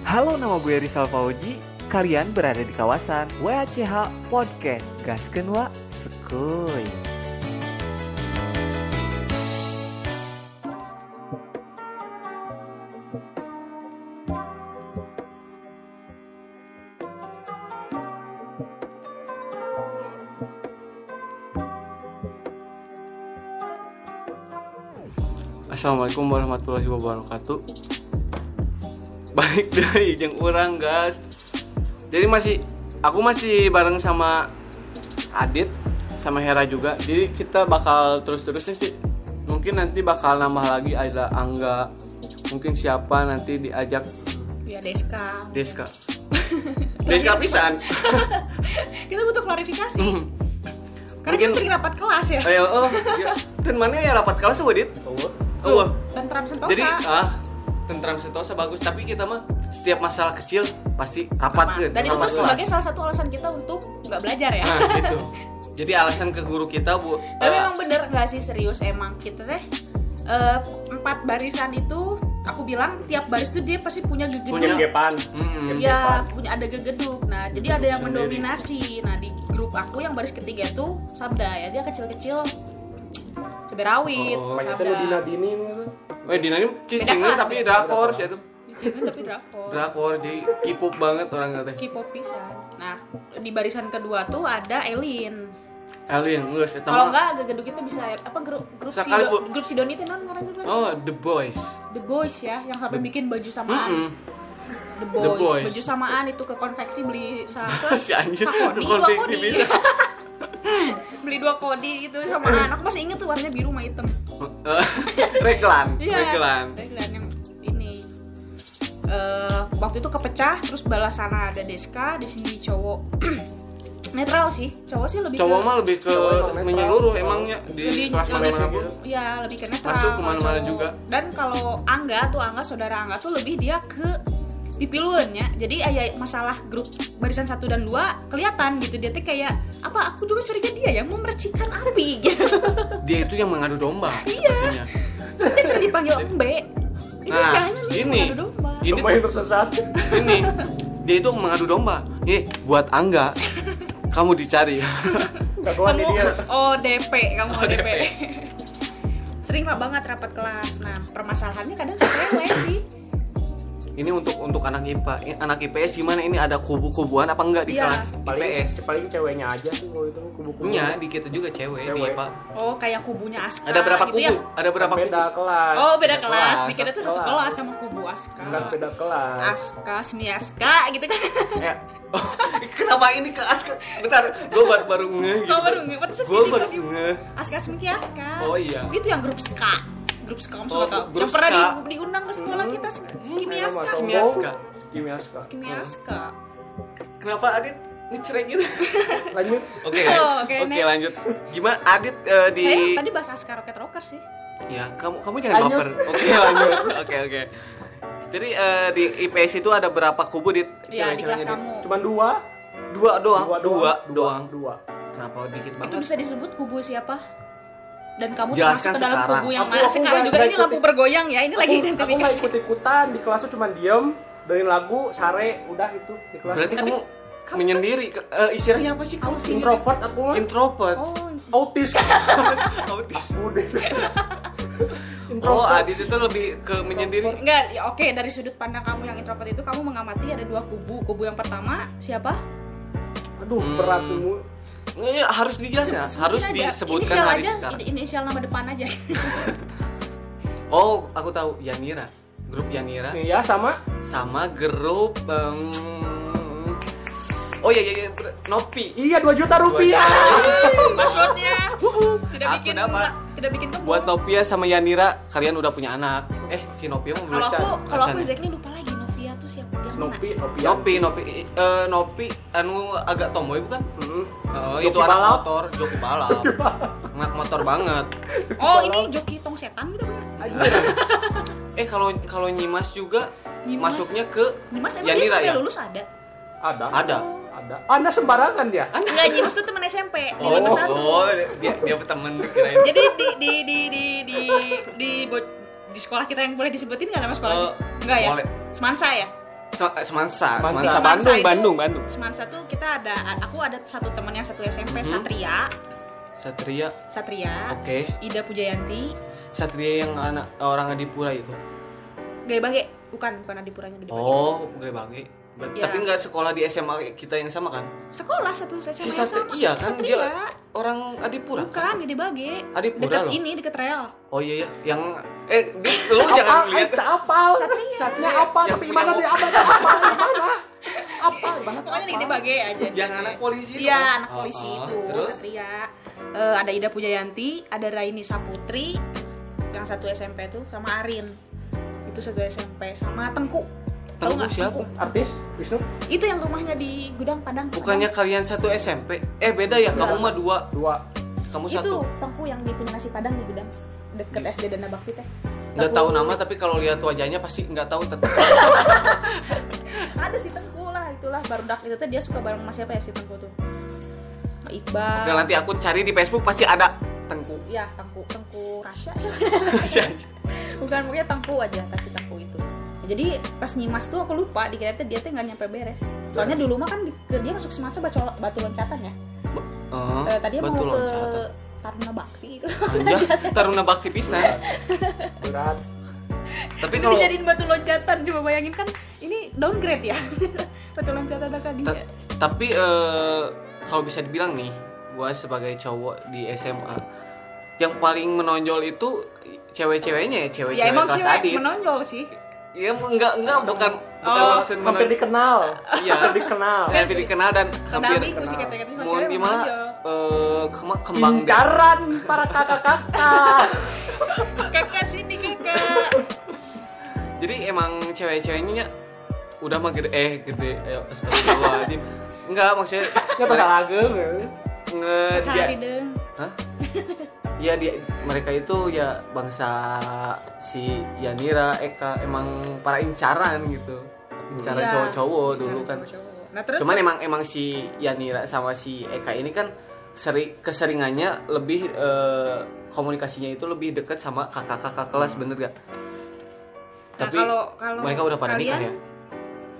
Halo, nama gue Rizal Fauji. Kalian berada di kawasan WACH Podcast. Gaskeun wa sekuy. Assalamualaikum warahmatullahi wabarakatuh Balik dari jeung urang guys Jadi masih Aku masih bareng sama Adit Sama Hera juga Jadi kita bakal terus-terusan sih Mungkin nanti bakal nambah lagi Ada Angga Mungkin siapa nanti diajak Ya Deska. Deska Deska pisan Kita butuh klarifikasi. Hmm. Karena kita sering rapat kelas ya. Ayo, oh, ya. Dan mana ya rapat kelas Wadit? Oh, Tentram Sentosa. Jadi ah tentram sentosa bagus tapi kita mah setiap masalah kecil pasti rapat ke Dan itu tuh sebagai salah satu alasan kita untuk nggak belajar ya. nah gitu jadi alasan ke guru kita bu Tapi eh, emang bener nggak sih serius emang kita teh eh, empat barisan itu aku bilang tiap baris tuh dia pasti punya gegeduk. Punya gepan mm-mm. Ya, punya ada gegeduk. Nah, jadi ada yang sendiri. mendominasi. Nah, di grup aku yang baris ketiga itu Sabda ya. Dia kecil-kecil cabai rawit, Oh, banyak tuh Sabda. Dina Dini gitu. Eh Dina ini kelas, tapi beda drakor sih itu Dicipin tapi drakor. drakor jadi K-pop banget orang teh K-pop bisa. Nah, di barisan kedua tuh ada Elin. Alien geus eta Kalau mah enggak gegeduk itu bisa apa grup grup Bu. grup Sidoni itu non ngaran oh The Boys The Boys ya yang sampai bikin baju samaan. Mm-mm. The Boys. Boys. Baju samaan itu ke konveksi beli sa si anjir sakoni dua bisa. beli dua kodi itu samaan. Aku masih inget tuh warnanya biru sama hitam. Eh, reglan Iya. reglan Reglan yang ini. eh waktu itu kepecah terus balas sana ada Deska di sini cowok netral sih cowok sih lebih cowok ke, mah lebih ke menyeluruh emangnya di lebih kelas lebih mana pun ya lebih ke netral Masuk ke mana-mana juga. dan kalau Angga tuh Angga saudara Angga tuh lebih dia ke pipiluannya jadi ayah masalah grup barisan satu dan dua kelihatan gitu. Dia tuh kayak apa aku juga curiga dia yang mau mercikan Arbi? Gitu. Dia itu yang mengadu domba Iya. dia sering dipanggil Embe ini Nah, kayaknya nih ini. mengadu domba. Ini Domba yang tersesat. ini dia itu mengadu domba. Nih buat Angga kamu dicari. Kamu dia. ODP kamu ODP. ODP sering banget rapat kelas. Nah permasalahannya kadang sepele sih ini untuk untuk anak IPA anak IPS gimana ini ada kubu-kubuan apa enggak di Iya. kelas Paling IPS paling ceweknya aja sih kalau itu kubu-kubu. Iya, di kita juga cewek, di Cewek. IPA. oh kayak kubunya Aska Ada berapa gitu kubu? ya Ada berapa beda kubu? kelas. oh beda Beda kelas kelas. dikira tuh satu Kelas. sama kubu Aska Bukan beda kelas. Aska Semiaska gitu kan Ya. Oh, kenapa ini ke Aska? Bentar, gue baru baru ngeh gitu. Kau baru is Gue ini? baru ngeh. Aska Semiaska Oh iya. itu yang grup ska grup ska kamu Oh, suka tau grup yang pernah di- diundang ke sekolah kita Skimiaska Sombong. Kimiaska. Kimiaska. Skimiaska Kenapa Adit ngecerek gitu? Lanjut. Oke. Oh, oke, Oke, next. lanjut. Gimana Adit eh, di saya tadi bahas Aska Rocket Rocker sih Ya, kamu kamu jangan Lanjut. baper. Oke, lanjut. Oke, oke. Jadi eh, di IPS itu ada berapa kubu di ya di kelas kamu Cuman dua. Dua doang. Dua Dua, doang. doang. Dua. Kenapa dikit itu banget? bisa disebut kubu siapa dan kamu Jelaskan termasuk ke dalam sekarang. kubu yang Aku- mana aku sekarang juga ini lampu bergoyang ya ini lagi Aku, aku nggak identifikasi ikut ikutan di kelas tuh cuman diem dengerin lagu sare udah itu di kelas. Berarti Tapi- kamu menyendiri eh, istilahnya apa sih? Kamu Autis. introvert aku mah. introvert. oh Autis. Autis. Udah. Oh, Introvert. Adit itu lebih ke menyendiri. enggak ya, oke dari sudut pandang kamu yang introvert itu kamu mengamati ada dua kubu kubu yang pertama siapa Aduh, Hmm. berat tuh. Nggak, harus dijelasin, harus Sebutin aja. disebutkan inisial hari aja sekarang. ini- inisial nama depan aja Oh, aku tahu Yanira. Grup Yanira Nih ya sama sama grup em, Oh iya iya, iya Nopi. Iya 2 juta rupiah. passwordnya tidak Aku bikin dapat. tidak bikin kebo Buat Novia sama Yanira, kalian udah punya anak. Eh, si Novia mau kalau belajar. aku kalau aku. Zack ini lupa lagi Nopi, Nopi. Nopi, Nopi, eh, Nopi, anu agak tomboy bukan? Hmm. Oh, Joki itu anak balap. motor, joki balap. anak motor banget. oh ini joki tong setan gitu bener. Eh, kalau kalau Nyimas juga Nyimas. masuknya ke Nyimas emang dia Yanira sampai ya? lulus ada Ada. Ada. Ada. Anda sembarangan dia. Enggak, Nyimas tuh teman SMP di Oh, lantai satu. oh, dia dia temen kirain. Jadi di di di di di di, bo- di sekolah kita yang boleh disebutin nggak nama sekolahnya? Eh, Enggak ya? boleh. Semansa ya? Sem- Semansa, Semansa. Semansa Semansa Bandung, itu- Bandung, Bandung. Semansa tuh kita ada aku ada satu teman yang satu SMP Mhm. Satria Satria, Satria oke. Ida Pujayanti Satria yang anak orang Adipura itu. Gaya Bage bukan bukan Adipuranya Gede Bage Oh, gede banget. Ber- Iya. Tapi nggak sekolah di SMA kita yang sama kan? sekolah satu Si SMP yang sama iya kan Satria dia orang Adipura. bukan Gede Bage Adipura deket loh. ini deket rel Oh iya iya, yang eh di, lu jangan Apa? lihat. Eh, tak apa. Satria. Satnya apa? Yang Tapi punya mana mobil. dia apa? Apa? Gimana? Apa? Gimana? pokoknya di apa? Gede Bage aja Yang anak polisi itu Iya, kan? anak Oh, polisi oh. itu Terus? Satria. Eh, ada Ida Pujayanti, ada Raini Saputri, yang satu SMP tuh sama Arin. Itu satu SMP sama Tengku. Tahu nggak? siapa? Artis? Wisnu? Itu yang rumahnya di Gudang Padang. Bukannya kalian satu SMP? Eh beda ya, kamu mah dua. Dua. Kamu itu satu. Tengku yang di punya nasi Padang di Gudang deket SD Dana Bakti teh. Nggak tahu nama tapi kalau lihat wajahnya pasti nggak tahu tetap. Ada si Tengku lah, itulah baru dak itu teh dia suka bareng sama siapa ya si Tengku tuh. Iqbal. Oke nanti aku cari di Facebook pasti ada Tengku. Ya, Tengku, Tengku Rasya. bukan pokoknya tengku aja kasih tengku itu jadi pas nyimas tuh aku lupa dikira dia teh nggak nyampe beres soalnya dulu mah kan di- dia masuk semasa batu, batu loncatan ya Eh, tadi mau betul ke loncatan. Taruna Bakti itu Anjay, Taruna Bakti pisan. Berat. Tapi itu kalau dijadiin batu loncatan coba bayangin kan ini downgrade ya batu loncatan kan Ta- dia tapi eh, kalau bisa dibilang nih, gua sebagai cowok di SMA yang paling menonjol itu cewek-ceweknya ya, ya cewek-cewek emang kelas cewek adit. menonjol sih Iya, enggak enggak bukan bukan Oh, maksud Hampir menonjol. dikenal. Iya. Hampir dikenal. Hampir dikenal dan hampir kata-kata mau gimana eh kembang Incaran para kakak-kakak. kakak sini kakak Jadi emang cewek-ceweknya udah mah gede eh gede ayo astagfirullahaladzim. Enggak maksudnya Ya ageng. nge Salah dia dideng Hah? Ya dia mereka itu ya bangsa si Yanira, Eka emang para incaran gitu. Incaran Iya, cowok-cowok dulu kan. cowok-cowok. nah terus Cuman emang emang si Yanira sama si Eka ini kan seri keseringannya lebih eh, komunikasinya itu lebih dekat sama kakak-kakak kelas bener gak? Nah, kalau kalau mereka udah pada nikah kalian, ya?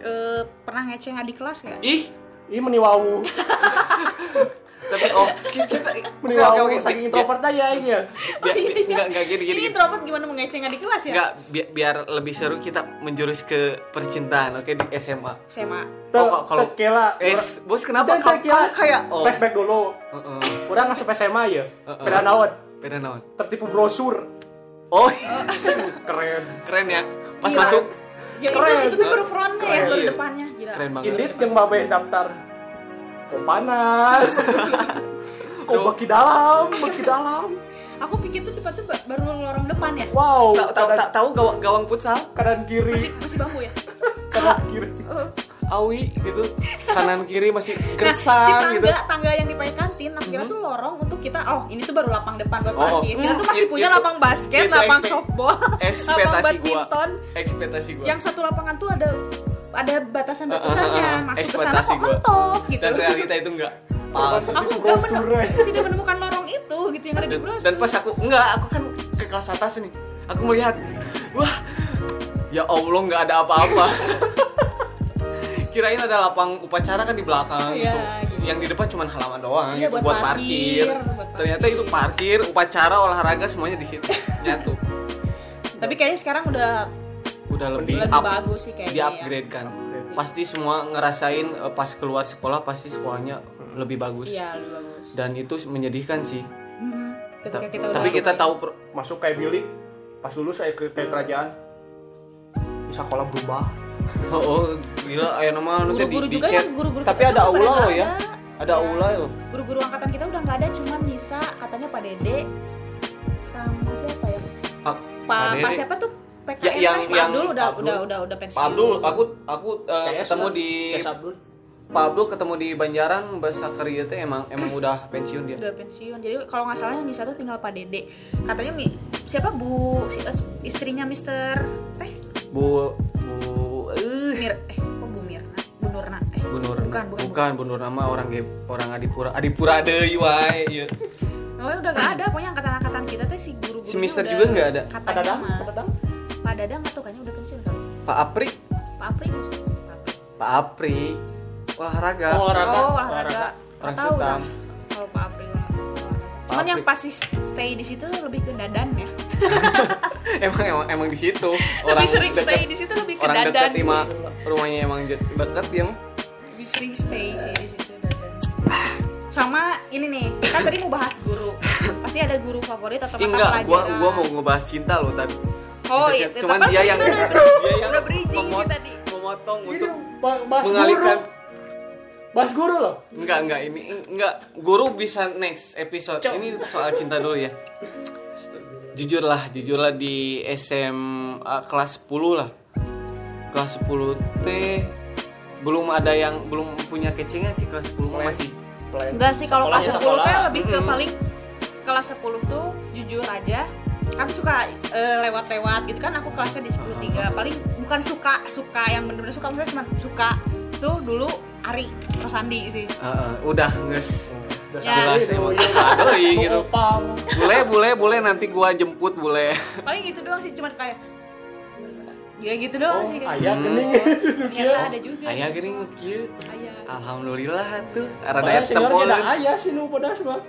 eh, pernah ngeceng adik kelas nggak? Ih, Ini meniwawu. tapi oh kita Meniwawu oke, oke, saking introvert aja ya. enggak enggak gini gini. Ini gini. introvert gimana mau ngeceng adik kelas ya? Enggak, bi- biar lebih seru kita menjurus ke percintaan, oke di SMA. SMA. Oh, kalau- kela. Eh, bos kenapa kamu, kayak oh, Flashback dulu. Heeh. Udah nggak sampai SMA ya. Beda naon. beda naon? Tertipu brosur. Oh, Keren. keren ya. Pas masuk Ya Keren. itu, itu tuh baru frontnya ya, baru Iya. depannya. Gila. keren banget. Indit yang babe daftar. Kok panas. Kok baki dalam, baki dalam. Aku pikir tuh tiba tuh ba- baru lorong depan ya. Wow. Tahu tahu kanan- tak tahu gawang gawang futsal? kanan kiri, Masih masih bambu ya. kanan kiri. Awi gitu. Kanan kiri masih Nah, si gersang gitu. tangga tangga yang di pakai kantin, nah kira Mhm. tuh lorong untuk kita. Oh, ini tuh baru lapang depan buat Oh, parkir. Kita tuh masih punya itu- lapang basket, lapang softball, lapang Ekspektasi gua. badminton. Ekspektasi gua. Yang satu lapangan tuh ada ada batasan-batasannya, Ah, ah, ah, masuk ke sana ekspektasi kok gua. mentok gitu. Dan realita itu enggak. Palsu. aku Itu nggak brosur, menem- eh. tidak menemukan lorong itu gitu yang ada di brosur. dan pas aku enggak aku kan ke kelas atas nih aku melihat wah ya allah nggak ada apa-apa kirain ada lapang upacara kan di belakang Iya, gitu. gitu. yang di depan cuma halaman doang gitu, buat buat, parkir, parkir. buat parkir. ternyata itu parkir upacara olahraga semuanya di situ nyatu Tapi kayaknya sekarang udah udah lebih, lebih up bagus sih kayaknya. di upgrade kan pasti semua ngerasain eh, pas keluar sekolah pasti sekolahnya lebih bagus Ya. Iya, lebih bagus. dan itu menyedihkan sih Mhm. Ketika Ta- kita udah tapi kita tahu per- Masuk kayak Billy, pas lulus saya ke kayak kerajaan. Bisa sekolah berubah. oh, oh gila ayo nama nanti di, di juga chat. kan guru-guru tapi kita ada aula loh ya ada. ada aula loh Guru-guru angkatan kita udah nggak ada, cuman Nisa katanya Pak Dede sama siapa ya? Pak Pak Pak siapa tuh? PKN Ya, yang- Pak yang Abdul udah Abdul. udah udah udah pensiun. Pak Abdul aku aku CS ketemu lah. di CS Abdul. Pak Abdul ketemu di Banjaran bahasa kerja teh emang emang udah pensiun dia udah pensiun. Jadi kalau nggak salah yang Nisa tuh tinggal Pak Dede. Katanya Mi, siapa Bu si- eh, istrinya Mister Teh Bu Bu eh Mir eh kok Bu Mirna? Bu Nurna eh Bu Nur Bukan, bukan, bukan Bu Nur nama orang ge- orang Adipura Adipura deui wae ieu Oh, udah nggak ada, pokoknya angkatan-angkatan kita tuh si guru-guru Si Mister juga nggak ada? Katanya Pak Dadang, mah. Pak Dadang. Pak Dadang atau kayaknya udah pensiun kali. Pak Apri Pak Apri Pak Pak Apri olahraga Oh, olahraga. Oh, olahraga. Orang tahu dah. Kalau Pak April. Cuman April. yang pasti stay di situ lebih ke dadan ya. emang emang emang di situ lebih sering deket- stay di situ lebih ke orang dadan. dekat ima rumahnya emang de- deket dia mah. Lebih sering stay sih di situ dadan. Sama ini nih, kan tadi mau bahas guru. Pasti ada guru favorit atau mata enggak gua pelajaran. gua mau ngebahas cinta loh tadi Oh Bisa- iya, cuman tapi dia kan yang udah- dia yang udah bridging memot- tadi. memotong Ini untuk ba- bahas mengalihkan guru. Bahas guru loh. enggak enggak ini enggak guru bisa next episode Cok. ini soal cinta dulu ya jujurlah jujurlah di SMA kelas 10 lah kelas 10 T belum ada yang belum punya kecengan sih kelas 10 mah masih Plan. Enggak sih kalau kelas Sekolahnya 10 kan sekolah. lebih ke Mm-mm. paling kelas 10 tuh jujur aja kan suka eh, lewat-lewat gitu kan aku kelasnya di 10 3 paling bukan suka suka yang bener-bener suka maksudnya cuma suka tuh dulu Ari Rosandi sih. Heeh, udah nges. Udah Ya. sampai jelas gitu. boleh boleh boleh nanti gua jemput boleh. Paling gitu doang sih cuma kayak ya gitu doang Oh, sih ayah Hmm. gening. ternyata ada juga. Ayah gini kieu ayah. Alhamdulillah tuh. Rada eta ayah sih nu pedas mah.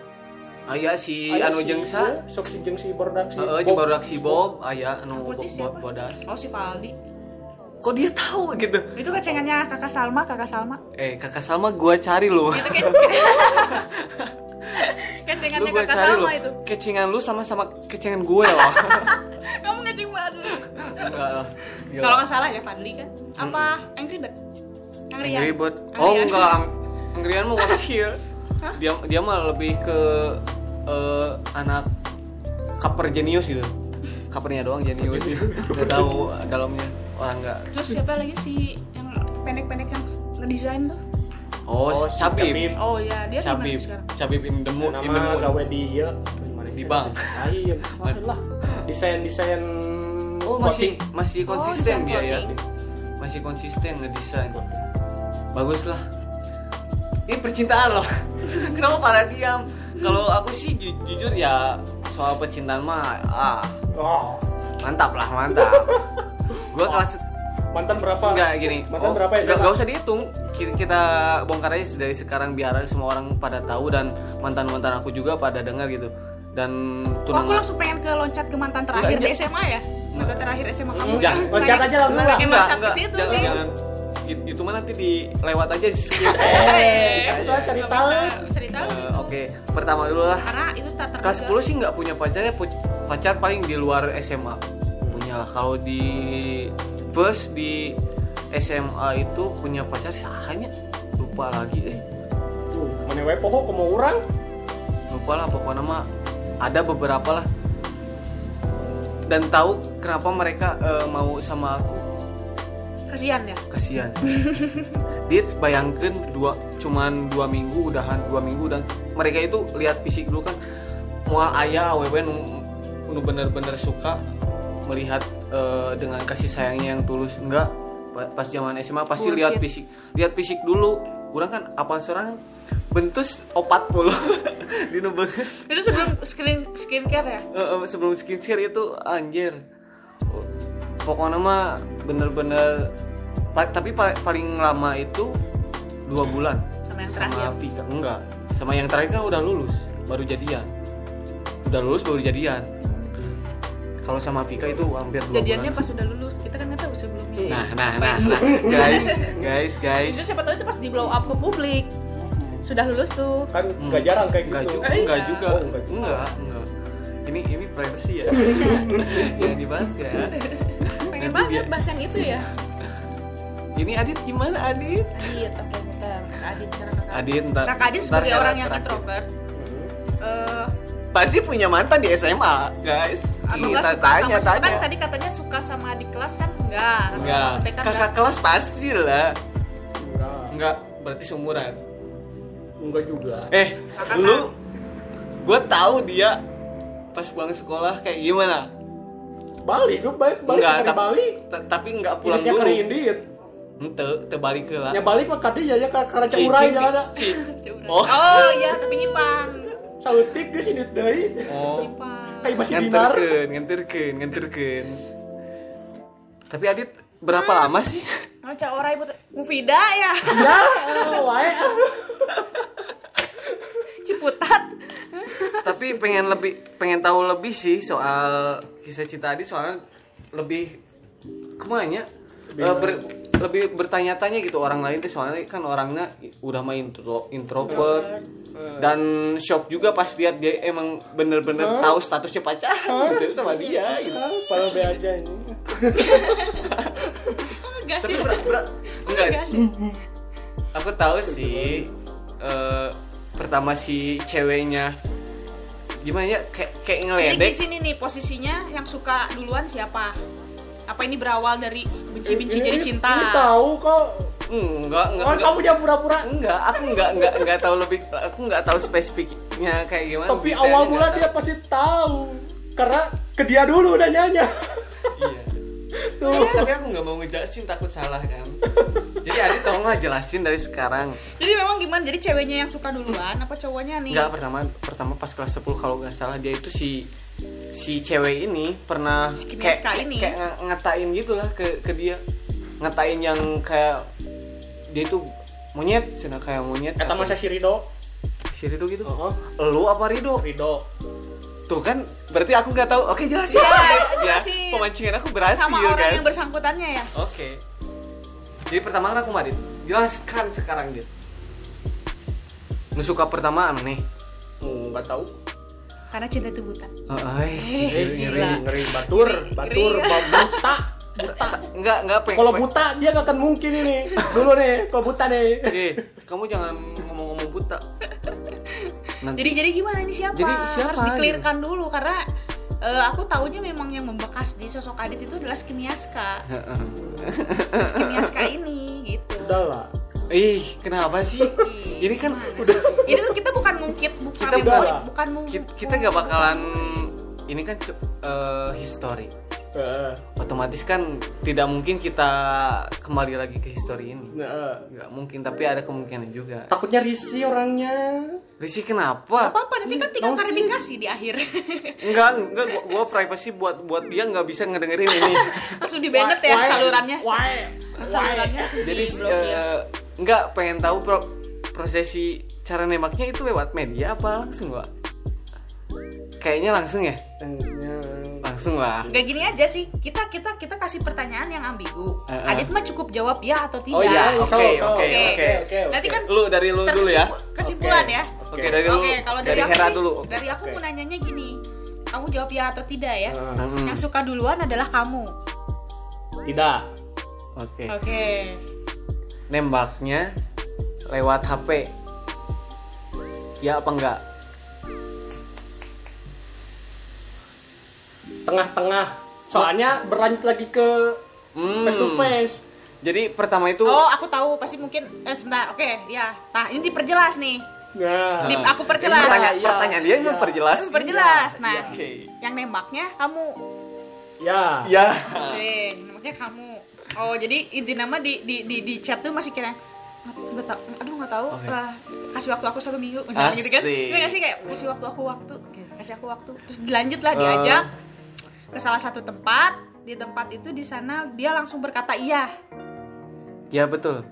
Ayah si Ayah anu si- jeung sa? iya, Sok si jeung si berdak si. heeh Bob. jeung barudak si Bob. Ayah anu bodas. Oh si Valdi kok dia tahu gitu? Itu kecengannya kakak Salma kakak Salma. Eh kakak Salma gua cari lu. Itu kan? Kecengannya kakak cari lu. Salma itu. Kecengan lu sama sama kecengan gue loh kamu ngeceng lah. Gila. kalau nggak salah ya Fadli kan? Apa Angry Bird? Angry Angry Bird. Oh Bird. enggak, Ang- Anggrian mah wakil. Hah? Dia dia mah lebih ke eh, anak kaper jenius gitu. Kapernya doang jenius gitu. Gak tahu dalamnya orang enggak. terus siapa lagi sih yang pendek-pendek yang ngedesain tuh Oh, Oh, si Cabib. Cabib. oh ya dia di mana Cabib. Cabib in the mood, in the nama mood. gawe di ieu Di bank. Ayo, lah. Desain-desain Oh, masih masih Oh, konsisten dia ya. Masih konsisten ngedesain. Bagus lah. Ini percintaan loh. Kenapa pada diam? Kalau aku sih ju- jujur ya soal percintaan mah ah. Oh, mantap lah mantap. Gua kelas mantan berapa? enggak gini. Mantan berapa ya? enggak, enggak usah dihitung. Kita, bongkar aja dari sekarang biar semua orang pada tahu dan mantan mantan aku juga pada dengar gitu. Dan Oh, aku langsung pengen ke loncat ke mantan terakhir Enggak, di SMA ya? Mantan terakhir SMA kamu. Jangan. loncat aja langsung lah. loncat ke situ jangan, sih. jangan. It- itu mah nanti dilewat aja di skip. Eh, soal cari tahu. cari tahu. Eh, oke pertama dulu lah. Karena itu tak kelas 10 sih nggak punya pacar ya pacar paling di luar SMA punya lah kalau di first di SMA itu punya pacar sih hanya lupa lagi eh Tuh, mana wae poho komo urang? lupa lah pokoknya mah ada beberapa lah. Dan tahu kenapa mereka eh, mau sama aku kasihan ya? Kasihan. Dia bayangkan dua cuman dua minggu udahan dua minggu dan mereka itu lihat fisik dulu kan mau ayah aww nu, nu bener-bener suka melihat eh, dengan kasih sayangnya yang tulus. Enggak Pa- pas zaman SMA pasti Bullshit. lihat fisik lihat fisik dulu. Kurang kan apa seorang bentus opat puluh. Di itu sebelum skin skincare ya? Eh, sebelum skincare itu anjir pokoknya mah bener-bener pa- tapi pa- paling lama itu dua bulan. Sama yang terakhir? Sama Vika. Enggak. Sama yang terakhir kan udah lulus baru jadian. Udah lulus baru jadian. Kalau sama Vika itu hampir dua jadiannya bulan. pas udah lulus. Kita kan nggak tahu sebelumnya. Nah nah nah, nah. guys guys guys. Itu siapa tahu itu pas di blow up ke publik. Sudah lulus tuh. Kan Hmm. nggak jarang kayak gitu. juga Eh, enggak iya. juga. Oh, enggak juga. enggak enggak ini ini privacy ya. Yang dibahas ya pengen banget dia- bahas yang itu ya. Ini Adit gimana Adit? Adit oke bentar. Kak Adit cara kakak Adit. Ntar kakak Adit sebagai orang yang terakhir. introvert. Eh pasti punya mantan di SMA guys. atau Ih, nggak ta- suka tanya sama tanya. Kan tadi katanya suka sama di kelas kan? Enggak enggak kan kakak kelas pasti lah. Enggak. enggak berarti seumuran. Enggak juga. eh Angkatan. dulu gue tahu dia pas pulang sekolah kayak gimana Bali, gue balik balik Enggak, dari tapi- Bali. Tapi nggak pulang Pulang dulu ke Indit. ente terbalik ke lah Ya balik mah kadi ya ya karena ceurai ci- jalan ada. Oh. oh iya tapi nyimpang Sautik geus indit deui. oh Kayak masih dinar. nganterkeun nganterkeun nganterkeun tapi Adit berapa lama sih Macam orang ibu Mufida ya Ya, wae. Ciputat tapi pengen lebih pengen tahu lebih sih soal kisah cinta Adit soalnya lebih ke mana Lebih Eh, ber- lebih bertanya-tanya gitu orang lain tuh soalnya kan orangnya udah main intro, introvert dan shock juga pas lihat dia emang bener-bener Hah? tahu statusnya pacaran gitu sama dia gitu. Kalau be aja ini. Enggak sih? Tapi enggak, aku tahu sih eh, pertama si ceweknya gimana ya kayak kayak Jadi di ngeledek sini nih posisinya yang suka duluan siapa? Apa ini berawal dari benci-benci Ini- jadi ini- cinta? Ini tahu kok. enggak enggak Oh, enggak kamu jangan pura-pura. enggak aku enggak enggak enggak tahu lebih aku enggak tahu spesifiknya kayak gimana Tapi awal mula dia pasti tahu. Karena ke dia dulu udah nyanyi. Tuh. tapi aku nggak mau ngejelasin takut salah kan jadi Adi tolonglah jelasin dari sekarang Jadi memang gimana? Jadi ceweknya yang suka duluan apa cowoknya nih? Enggak pertama pertama pas kelas 10 kalau nggak salah dia itu si si cewek ini pernah Si kayak ini. kayak nge- ngatain gitu lah ke ke dia ngatain yang kayak dia itu monyet cina kayak monyet Kata atau- masa si Rido. si Rido gitu Oh, lu apa Rido Rido. Tuh kan berarti aku nggak tahu. Oke jelasin. Iya, ya jelasin. pemancingan aku berhasil Sama orang guys yang bersangkutannya ya? oke. Jadi pertama kan aku Madit. Jelaskan sekarang dit. Lu suka pertama nih. Hmm, nggak tahu. Karena cinta itu buta. Oh, ay, Eh, ngeri, ngeri, ngeri, batur, batur, buta, buta. Enggak, enggak pengen. Kalau buta dia nggak akan mungkin ini. Dulu nih, kalau buta nih. Eh, kamu jangan ngomong-ngomong buta. Nanti. Jadi jadi gimana ini siapa? Jadi siapa Harus dikelirkan dulu karena eh, aku tahunya memang yang membekas di sosok Adit itu adalah Skimiaska. Skimiaska ini gitu. Udah lah. Ih, kenapa sih? Ih, Ini kan udah sih? Ini tuh kita bukan mungkit, bukan Kita udah. bukan mung- kita, kita nggak bakalan ini kan eh, history. Eh, Otomatis kan tidak mungkin kita kembali lagi ke history ini. nah, Nggak mungkin, tapi ada kemungkinan juga. takutnya risih orangnya. Risi Gak kenapa? apa-apa nanti kan tinggal sih. klarifikasi di akhir. Enggak, enggak gua, gua privacy buat buat dia nggak bisa ngedengerin ini. Langsung di ya Why? salurannya. Why? Salurannya langsung Jadi eh, enggak pengen tahu pro- prosesi cara nembaknya itu lewat media apa langsung, Pak? Kayaknya langsung ya? Langsung lah. Gak gini aja sih, kita kita kita kasih pertanyaan yang ambigu. Eh, eh. Adit mah cukup jawab ya atau tidak. Oh iya, oke, oke, oke. Nanti kan Lu dari lu dulu ya. kesimpulan Oke. ya. Oke, dari lu. Oke, kalau dari, dari aku Hera sih, dulu. Dari aku Oke. mau nanyanya gini. Kamu jawab ya atau tidak ya? Mm-mm. Yang suka duluan adalah kamu. Tidak. Oke. Oke. Nembaknya lewat HP. Ya apa enggak? Tengah-tengah. Soalnya berlanjut lagi ke Hmm. face to face. Jadi pertama itu Oh, aku tahu pasti mungkin eh, sebentar. Oke, ya. Nah, ini diperjelas nih. Nah, Di- Nah, aku perjelas. ini Pertanyaan, Iya, pertanyaan dia iya. memperjelas. Diperjelas. Iya, Nah, iya. Oke. yang nembaknya kamu. ya. Ya. Oke, nembaknya kamu. Oh, jadi inti nama di di di, di chat tuh masih kira nggak tahu aduh nggak tahu Oke. Ah, kasih waktu aku satu minggu misalnya gitu kan. Iya nggak sih kayak kasih waktu aku waktu kasih aku waktu terus dilanjut lah diajak ke salah satu tempat di tempat itu di sana dia langsung berkata iya Ya betul.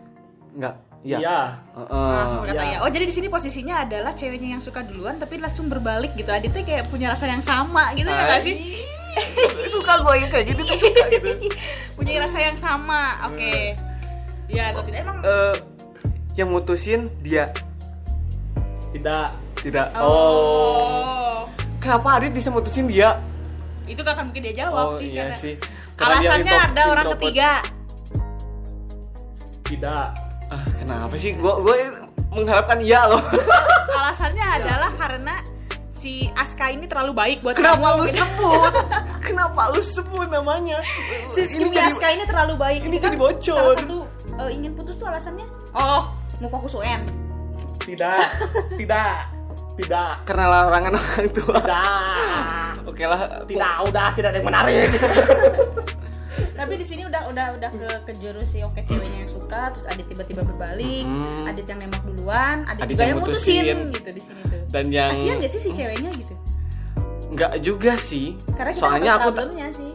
Enggak. Iya. Iya. Heeh. langsung berkata iya. iya oh jadi di sini posisinya adalah ceweknya yang suka duluan tapi langsung berbalik gitu Aditnya kayak punya rasa yang sama gitu ya nggak sih suka gue yang kayak gitu tuh suka gitu. punya rasa yang sama oke ya atau tidak emang Eh, yang mutusin dia Tidak. tidak. oh, Kenapa Adit bisa mutusin dia? Itu gak akan mungkin dia jawab Oh sih iya karena sih. Karena alasannya intro- ada orang introvert. ketiga Tidak. Ah, kenapa sih? Gue gue mengharapkan iya loh. alasannya adalah karena si Aska ini terlalu baik buat Kenapa kamu lu gitu. sebut? Kenapa lu sebut namanya? si Ini Kimi jadi- Aska ini terlalu baik ini Itu jadi bocor. salah satu eh, ingin putus tuh alasannya oh mau fokus UN Tidak. Tidak. Tidak. Karena larangan orang tua. Tidak. Oke lah. Tidak, udah tidak ada yang menarik. tapi di sini udah udah udah ke ke jurus si oke ceweknya yang suka terus Adit tiba-tiba berbalik Mm-mm. Adit yang nembak duluan Adit, Adit juga yang mutusin mutusin. gitu di sini tuh Dan yang kasian gak sih si ceweknya gitu nggak juga sih. karena kita Soalnya tahu aku ta- problemnya sih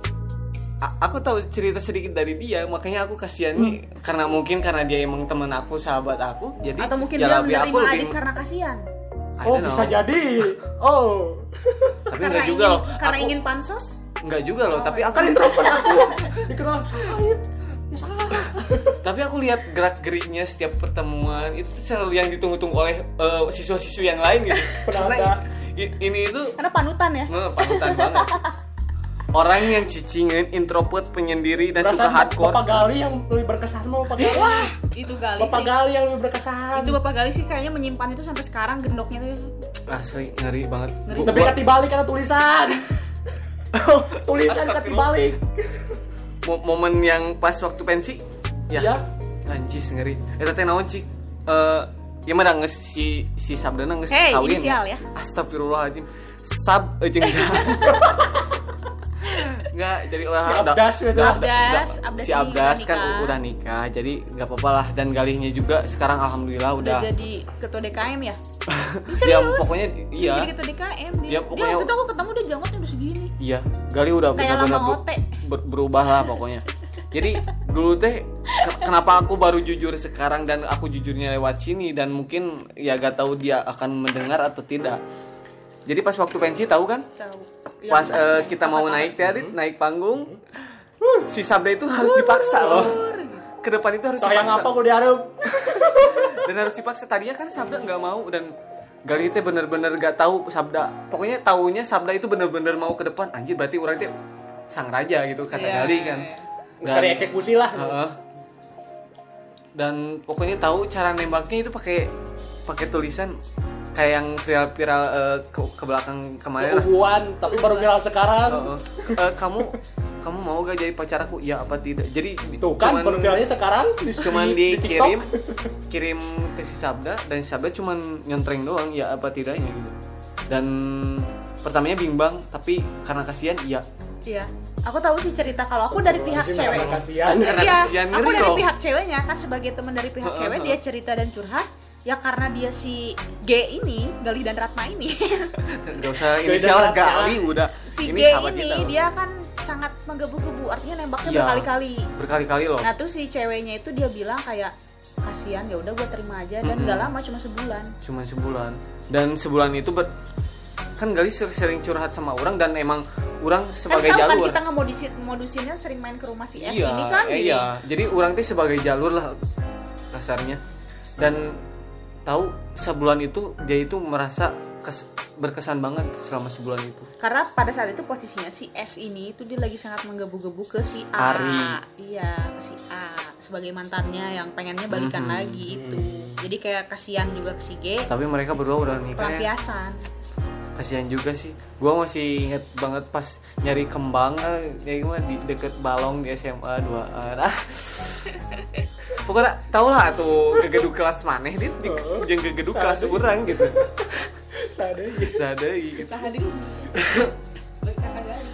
a- aku tahu cerita sedikit dari dia makanya aku kasihan nih karena mungkin karena dia emang teman aku sahabat aku jadi atau mungkin ya dia lebih aku lebih Adit karena kasihan Oh bisa jadi. Oh. tapi karena enggak ingin juga loh karena Aku- ingin pansos enggak juga loh tapi aku Kan introvert aku. Dikenal salah salah. tapi aku lihat gerak geriknya setiap pertemuan itu tuh selalu yang ditunggu-tunggu oleh eh, siswa-siswi yang lain gitu Pernah karena ada. ini itu karena panutan ya panutan banget orang yang cicingin introvert penyendiri dan suka Perasaan hardcore Bapak Gali yang lebih berkesan sama Bapak Gali. Wah, itu gali Bapak sih. Gali yang lebih berkesan. itu bapak gali sih kayaknya menyimpan itu sampai sekarang gendoknya tuh asli ngeri banget Ngeri. Tapi kati balik karena tulisan. tulisan kati balik. Mo- momen yang pas waktu pensi ya, Ya. anjis ngeri eta teh naon cik eh ya mah da geus si si sabdana geus Hey, kawin inisial ya. astagfirullahaladzim sab eh, jeung Enggak, jadi orang Si Abdas itu. Abdas, Abdas si Abdas udah kan nikah. udah nikah, jadi nggak apa-apa lah. Dan galihnya juga sekarang alhamdulillah udah udah, jadi ketua DKM ya? Dia serius pokoknya iya. jadi ketua DKM dia, Dia pokoknya- dia waktu itu aku ketemu dia jangkutnya udah segini. Iya gali udah Kayak benar-benar lama ber- berubah lah pokoknya. Jadi dulu teh ke- kenapa aku baru jujur sekarang dan aku jujurnya lewat sini dan mungkin ya gak tahu dia akan mendengar atau tidak jadi pas waktu pensi tahu kan? Tahu. Pas Yang eh, kita mau naik teh Adit, naik panggung si Sabda itu harus dipaksa loh. Ke depan itu harus Sayang dipaksa. apa gue diharap? dan harus dipaksa. Tadinya kan Sabda nggak mau dan Gali teh bener-bener gak tahu Sabda. Pokoknya taunya Sabda itu bener-bener mau ke depan. Anjir berarti orang teh sang raja gitu kata Iya, Gali iya, kan. Iya. Cari eksekusi lah. Heeh. dan pokoknya tahu cara nembaknya itu pakai pakai tulisan kayak yang viral-viral eh, ke, ke belakang kemarin lah Hubungan, tapi baru viral sekarang. Heeh. Eh, kamu kamu mau gak jadi pacar aku ya apa tidak jadi Tuh kan, baru viralnya sekarang. Di, cuman di- di dikirim TikTok. kirim ke si Sabda dan si Sabda cuman nyontreng doang ya apa tidaknya gitu dan pertamanya bimbang tapi karena kasihan iya iya aku tahu sih cerita kalau aku dari pihak cewek karena Kasihan. Iya, aku ngeri dari pihak ceweknya kan sebagai teman dari pihak cewek dia cerita dan curhat ya karena dia si G ini Gali dan Ratna ini gak usah inisial gali udah si ini G ini kita loh. dia kan sangat menggebu-gebu artinya nembaknya Iya. berkali-kali berkali-kali loh nah terus si ceweknya itu dia bilang kayak kasihan ya udah gue terima aja dan Mm-mm. nggak lama cuma sebulan cuman sebulan dan sebulan itu ber kan gali ser- sering curhat sama orang dan emang orang sebagai kan tahu kan jalur kita ngemodusin modusinnya sering main ke rumah si S iya, ini kan eh, jadi iya. Jadi orang tuh sebagai jalur lah kasarnya. Dan tahu sebulan itu dia itu merasa kes- berkesan banget selama sebulan itu. karena pada saat itu posisinya si S ini itu dia lagi sangat menggebu-gebu ke si A Ari. iya ke si A sebagai mantannya yang pengennya balikan Mhm. lagi itu jadi kayak kasihan juga ke si G Tapi mereka berdua udah nikah ya. pelampiasan Kasihan juga sih. Gua masih inget banget pas nyari kembang eh, ya gimana di deket balong di SMA 2 Ah. Pokoknya tau lah tuh gegedu kelas maneh di, di Oh. jeung gegedu kelas orang gitu. Sadar. Sadar gitu. kita hadir berkata gali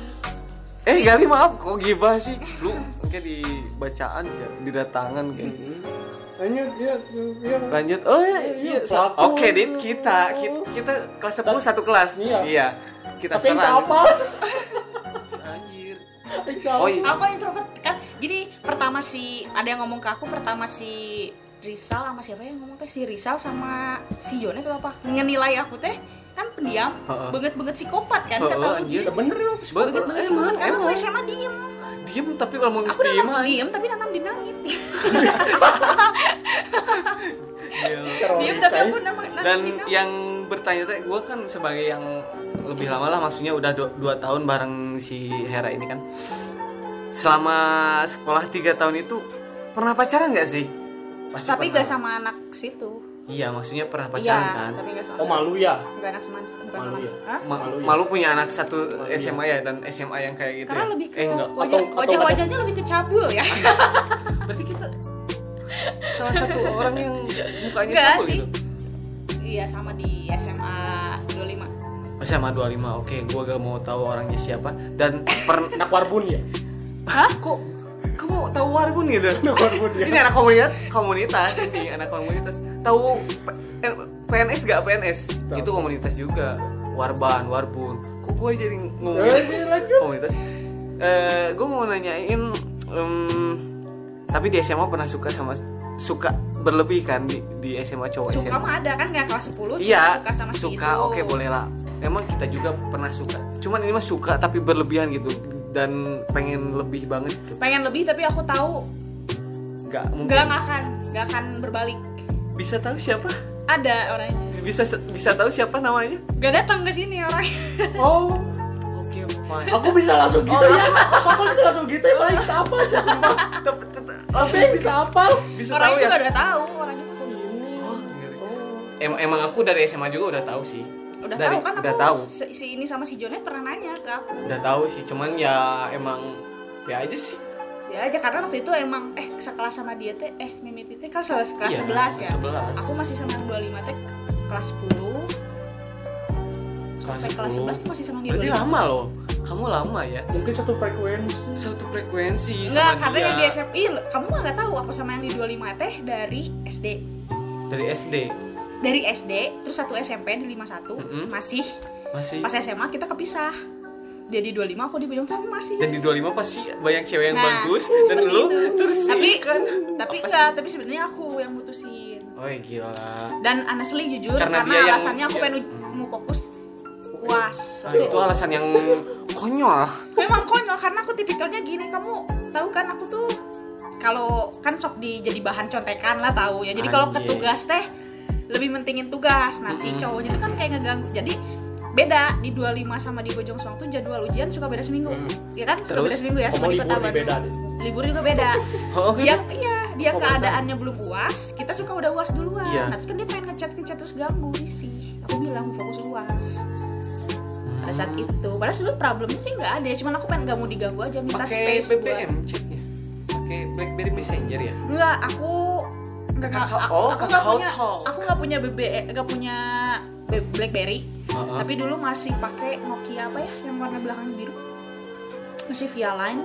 Eh Gali maaf kok gibah sih Lu mungkin di bacaan sih Di datangan kayak Lanjut, iya, iya. Lanjut Oh iya, iya. Pelaku. Oke Dit kita, kita Kita kelas 10 satu kelas Iya. Kita Tapi yang serang apa? Anjir Yang Oh iya aku introvert gini pertama si ada yang ngomong ke aku pertama si Rizal sama siapa yang ngomong teh? Si Rizal sama si Yones atau apa? Ngenilai aku teh kan pendiam banget banget psikopat kan kata dia Bener ya. banget banget psikopat karena aku. SMA diem. Diem tapi kalau mau aku diem nanam diem tapi nanam di langit. Diem tapi aku nanam Dan yang bertanya teh Gue kan sebagai yang lebih lama lah Maksudnya udah 2 tahun bareng si Hera ini kan Selama sekolah 3 tahun itu Pernah pacaran gak sih? Pasti tapi pernah. gak sama anak situ Iya, maksudnya pernah iya pacaran kan? tapi gak sama Oh malu ya? gak anak seman bukan Malu ya? Hah? Ma- Malu ya? malu punya anak satu Malu ya? SMA ya dan SMA yang kayak gitu karena ya? lebih ke eh enggak wajah Atau- atau wajah wajahnya lebih ke cabul ya berarti kita salah satu orang yang mukanya Enggak cabul sih. gitu iya sama di SMA 25 Oh, SMA 25 oke gua gak mau tahu orangnya siapa dan per Anak warbun ya? Hah? kok kamu tahu warbun gitu? Warbun ya? ini anak komunitas komunitas ini anak komunitas. Tahu PNS gak PNS Tahu. itu komunitas juga. Warban warbun. Kok gue jadi ngomongin Eh, lanjut. komunitas? Eh gue mau nanyain em, tapi di SMA pernah suka sama suka berlebih kan di, di SMA cowok suka SMA mah ada kan nggak kelas 10 iya suka sama si suka oke boleh lah. Emang kita juga pernah suka. Cuman ini mah suka tapi berlebihan gitu dan pengen lebih banget. Pengen lebih tapi aku tahu nggak mungkin. nggak akan nggak akan berbalik. Bisa tahu siapa? Ada orangnya. Bisa bisa tahu siapa namanya? Nggak datang ke sini orangnya. Oh, oke fine. Aku bisa langsung gitu ya. Aku bisa langsung gitu ya. Paling kita apa aja sumpah. Tapi bisa apa? bisa tahu orangnya ya? juga udah tahu orangnya Oh, ngeri. Em- emang aku dari SMA juga udah tahu sih udah Dari- tahu kan udah aku tahu. si, si ini sama si Jonet pernah nanya ke aku. Udah tahu sih cuman ya emang ya aja sih. Ya aja karena waktu itu emang eh sekelas sama dia teh eh Mimit itu kan kelas kelas Iya, 11 ya. 11. aku masih sama yang 25 teh kelas 10 sampai kelas 11 tuh masih sama dia berarti 25 lama loh. Kamu lama ya? Mungkin satu frekuensi. satu frekuensi Enggak, sama karena dia. yang di SMP, kamu mah nggak tahu aku sama yang di 25 teh dari SD. dari SD Dari SD, terus satu SMP di 51, Mm-mm. masih masih pas SMA kita kepisah. Dia di 25, aku di Bojong tapi masih. dan di 25 pasti banyak cewek yang Nah, bagus dan lu itu. terus Tapi- kan tapi enggak, tapi sebenarnya aku yang mutusin. oh ya gila Dan honestly jujur Karena karena, dia yang- alasannya aku dia- pengen uj- mau fokus UAS. Nah, itu alasan yang konyol Memang konyol karena aku tipikalnya gini, kamu tahu kan aku tuh kalau kan sok di jadi bahan contekan lah tahu ya. Jadi kalau ke Anjir. tugas teh lebih mentingin tugas. Nah, si cowoknya itu kan kayak ngeganggu. Jadi beda di 25 sama di Bojong Soang tuh jadwal ujian suka beda seminggu. Hmm. Ya kan? Suka Terus? beda seminggu ya sama di libur Kota Bandung. beda deh. Libur juga beda. oh Dia iya, dia Oh, keadaannya belum UAS, kita suka udah UAS duluan. Iya. Nah, terus kan dia pengen ngechat-ngechat terus ganggu sih. Aku bilang fokus UAS pada saat Hmm. itu. Padahal sebenarnya problemnya sih nggak ada, cuman aku pengen nggak mau diganggu aja, minta pakai space BBM chatnya pakai BlackBerry Messenger ya buat. Enggak, aku aku, oh, aku nggak punya, aku nggak punya BB, nggak punya BlackBerry, Heeh. tapi dulu masih pakai Nokia apa ya, yang warna belakangnya biru, masih via line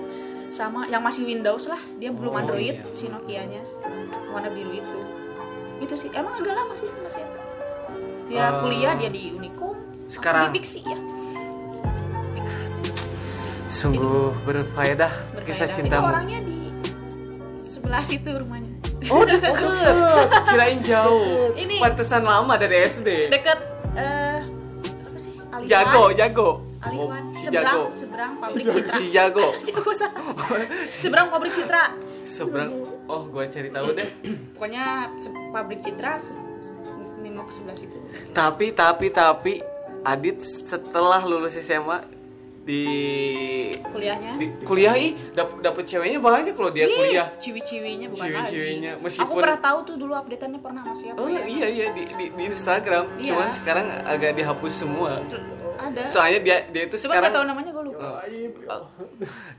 sama yang masih Windows lah, dia belum Oh, Android iya. si Nokianya, warna biru itu. Itu sih, emang agak lama sih masih ada. Dia Eh, kuliah dia di Unicom, sekarang di Pixi ya. Sungguh berfaedah kisah berfaedah. Itu cintamu orangnya di sebelah situ rumahnya. Oh deket kirain jauh Ini- pantesan lama dari SD Deket eh apa sih? Aliwan. jago jago Aliwan. Oh, si seberang jago seberang pabrik Citra. si jago Jago salah. seberang pabrik Citra. seberang oh gua cari tahu deh Pokoknya pabrik Citra nengok ke sebelah situ. tapi tapi tapi Adit setelah lulus SMA di Kuliahnya. di kuliah ih dap, dapet ceweknya banyak kalau dia Ih, kuliah Ciwi-ciwinya bukan Ciwi-ciwinya, meskipun- Aku pernah tahu tuh dulu updateannya pernah sama siapa oh ya. iya iya di, di, di Instagram Iya. cuman sekarang agak dihapus semua Ada. soalnya dia dia itu Coba sekarang tahu namanya gue lupa. Ya.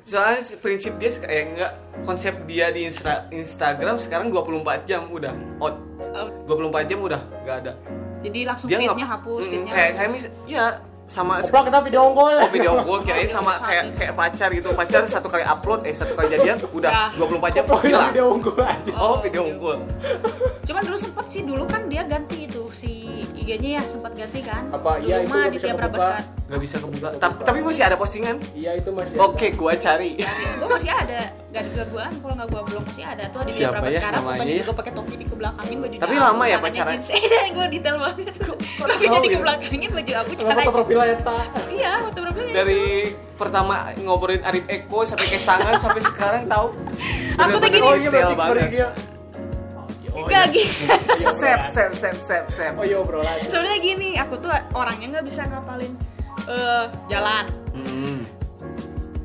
soalnya si- prinsip dia kayak enggak konsep dia di Insta- Instagram sekarang 24 jam udah out Out. 24 jam udah nggak ada Jadi langsung dia feednya nggak- hapus, Mm, feednya kayak hapus. kayak mis ya sama Goblok kita video call. oh video gue kirain sama kayak kayak pacar gitu pacar satu kali upload eh satu kali jadian udah Udah. 24 jam Goblok kita hilang video unggul aja. oh video unggul Cuman dulu sempet sih dulu kan dia ganti itu si IG-nya ya sempat ganti kan. Apa, Dulu iya, itu mah di tiap kebuka. Rabaskan. nggak bisa kebuka tapi, tapi masih ada postingan Iya itu masih. oke gua cari Gue masih ada, gak ada gangguan. Kalau nggak gua belum masih ada tuh di tiap Siapa ya sekarang namanya baju ya? juga pakai topi dikebelakangin baju Tapi lama ya pacaran? gue detail banget. Tapi jadi ya? kebelakangin baju aku Kenapa foto profil Eta? Iya, foto profilnya. dari pertama ngobrolin Arif Eko sampai ke Sangan sampai sekarang tahu Aku tuh Bener-bener gini. Oh iya detail banget dia. Enggak gitu. sep sep sep sep sep Oh iya obrolan. Sebenarnya gini, aku tuh orangnya nggak bisa ngapalin eh, jalan. Hmm.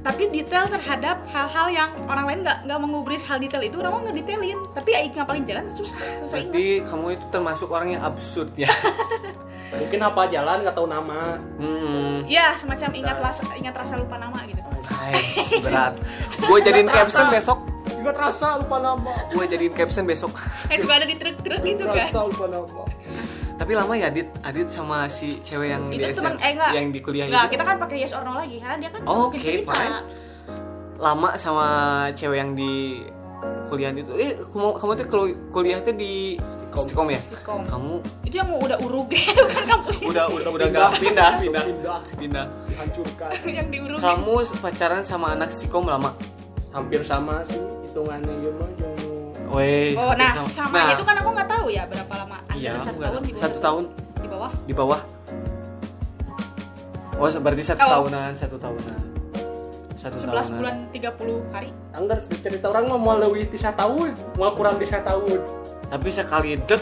tapi detail terhadap hal-hal yang orang lain nggak nggak mengubris hal detail itu orang nggak detailin tapi Aik ngapalin jalan susah susah ingat berarti kamu itu termasuk orang yang absurd ya Mungkin apa jalan nggak tahu nama. hmm. ya semacam ingat rasa ingat rasa lupa nama gitu Guys, berat gue jadiin caption besok Juga terasa lupa nama. gue jadiin caption besok. Kayak suka ada di truk-truk itu kan? Terasa lupa nama. tapi lama ya Adit? Adit sama si cewek yang itu di teman SM, eh enggak yang di kuliah enggak itu? kita kan pakai yes or no lagi karena dia kan Oh, mungkin oke, cerita. fine. lama sama cewek yang di kuliah itu. Eh kamu kamu tuh kalau kuliah tuh di Stikom ya? Stikom. kamu? Itu yang mau udah uruge kan kampusnya. Udah udah udah nggak pindah pindah. pindah. Pindah. Dihancurkan. Yang di uruge kamu pacaran sama anak Stikom lama? Hampir sama sih hitungannya ya mah yang Weh, oh nah sama- sama Nah, itu kan aku nggak tahu ya berapa lama antara iya, satu tahun tahu. di bawah. satu tahun. Di bawah? Di bawah. Oh berarti satu Oh. tahunan satu tahunan. Satu 11 tahunan. bulan 30 hari? Anggar cerita orang mah mau lebih tiga tahun mau kurang tiga tahun. Tapi sekali dek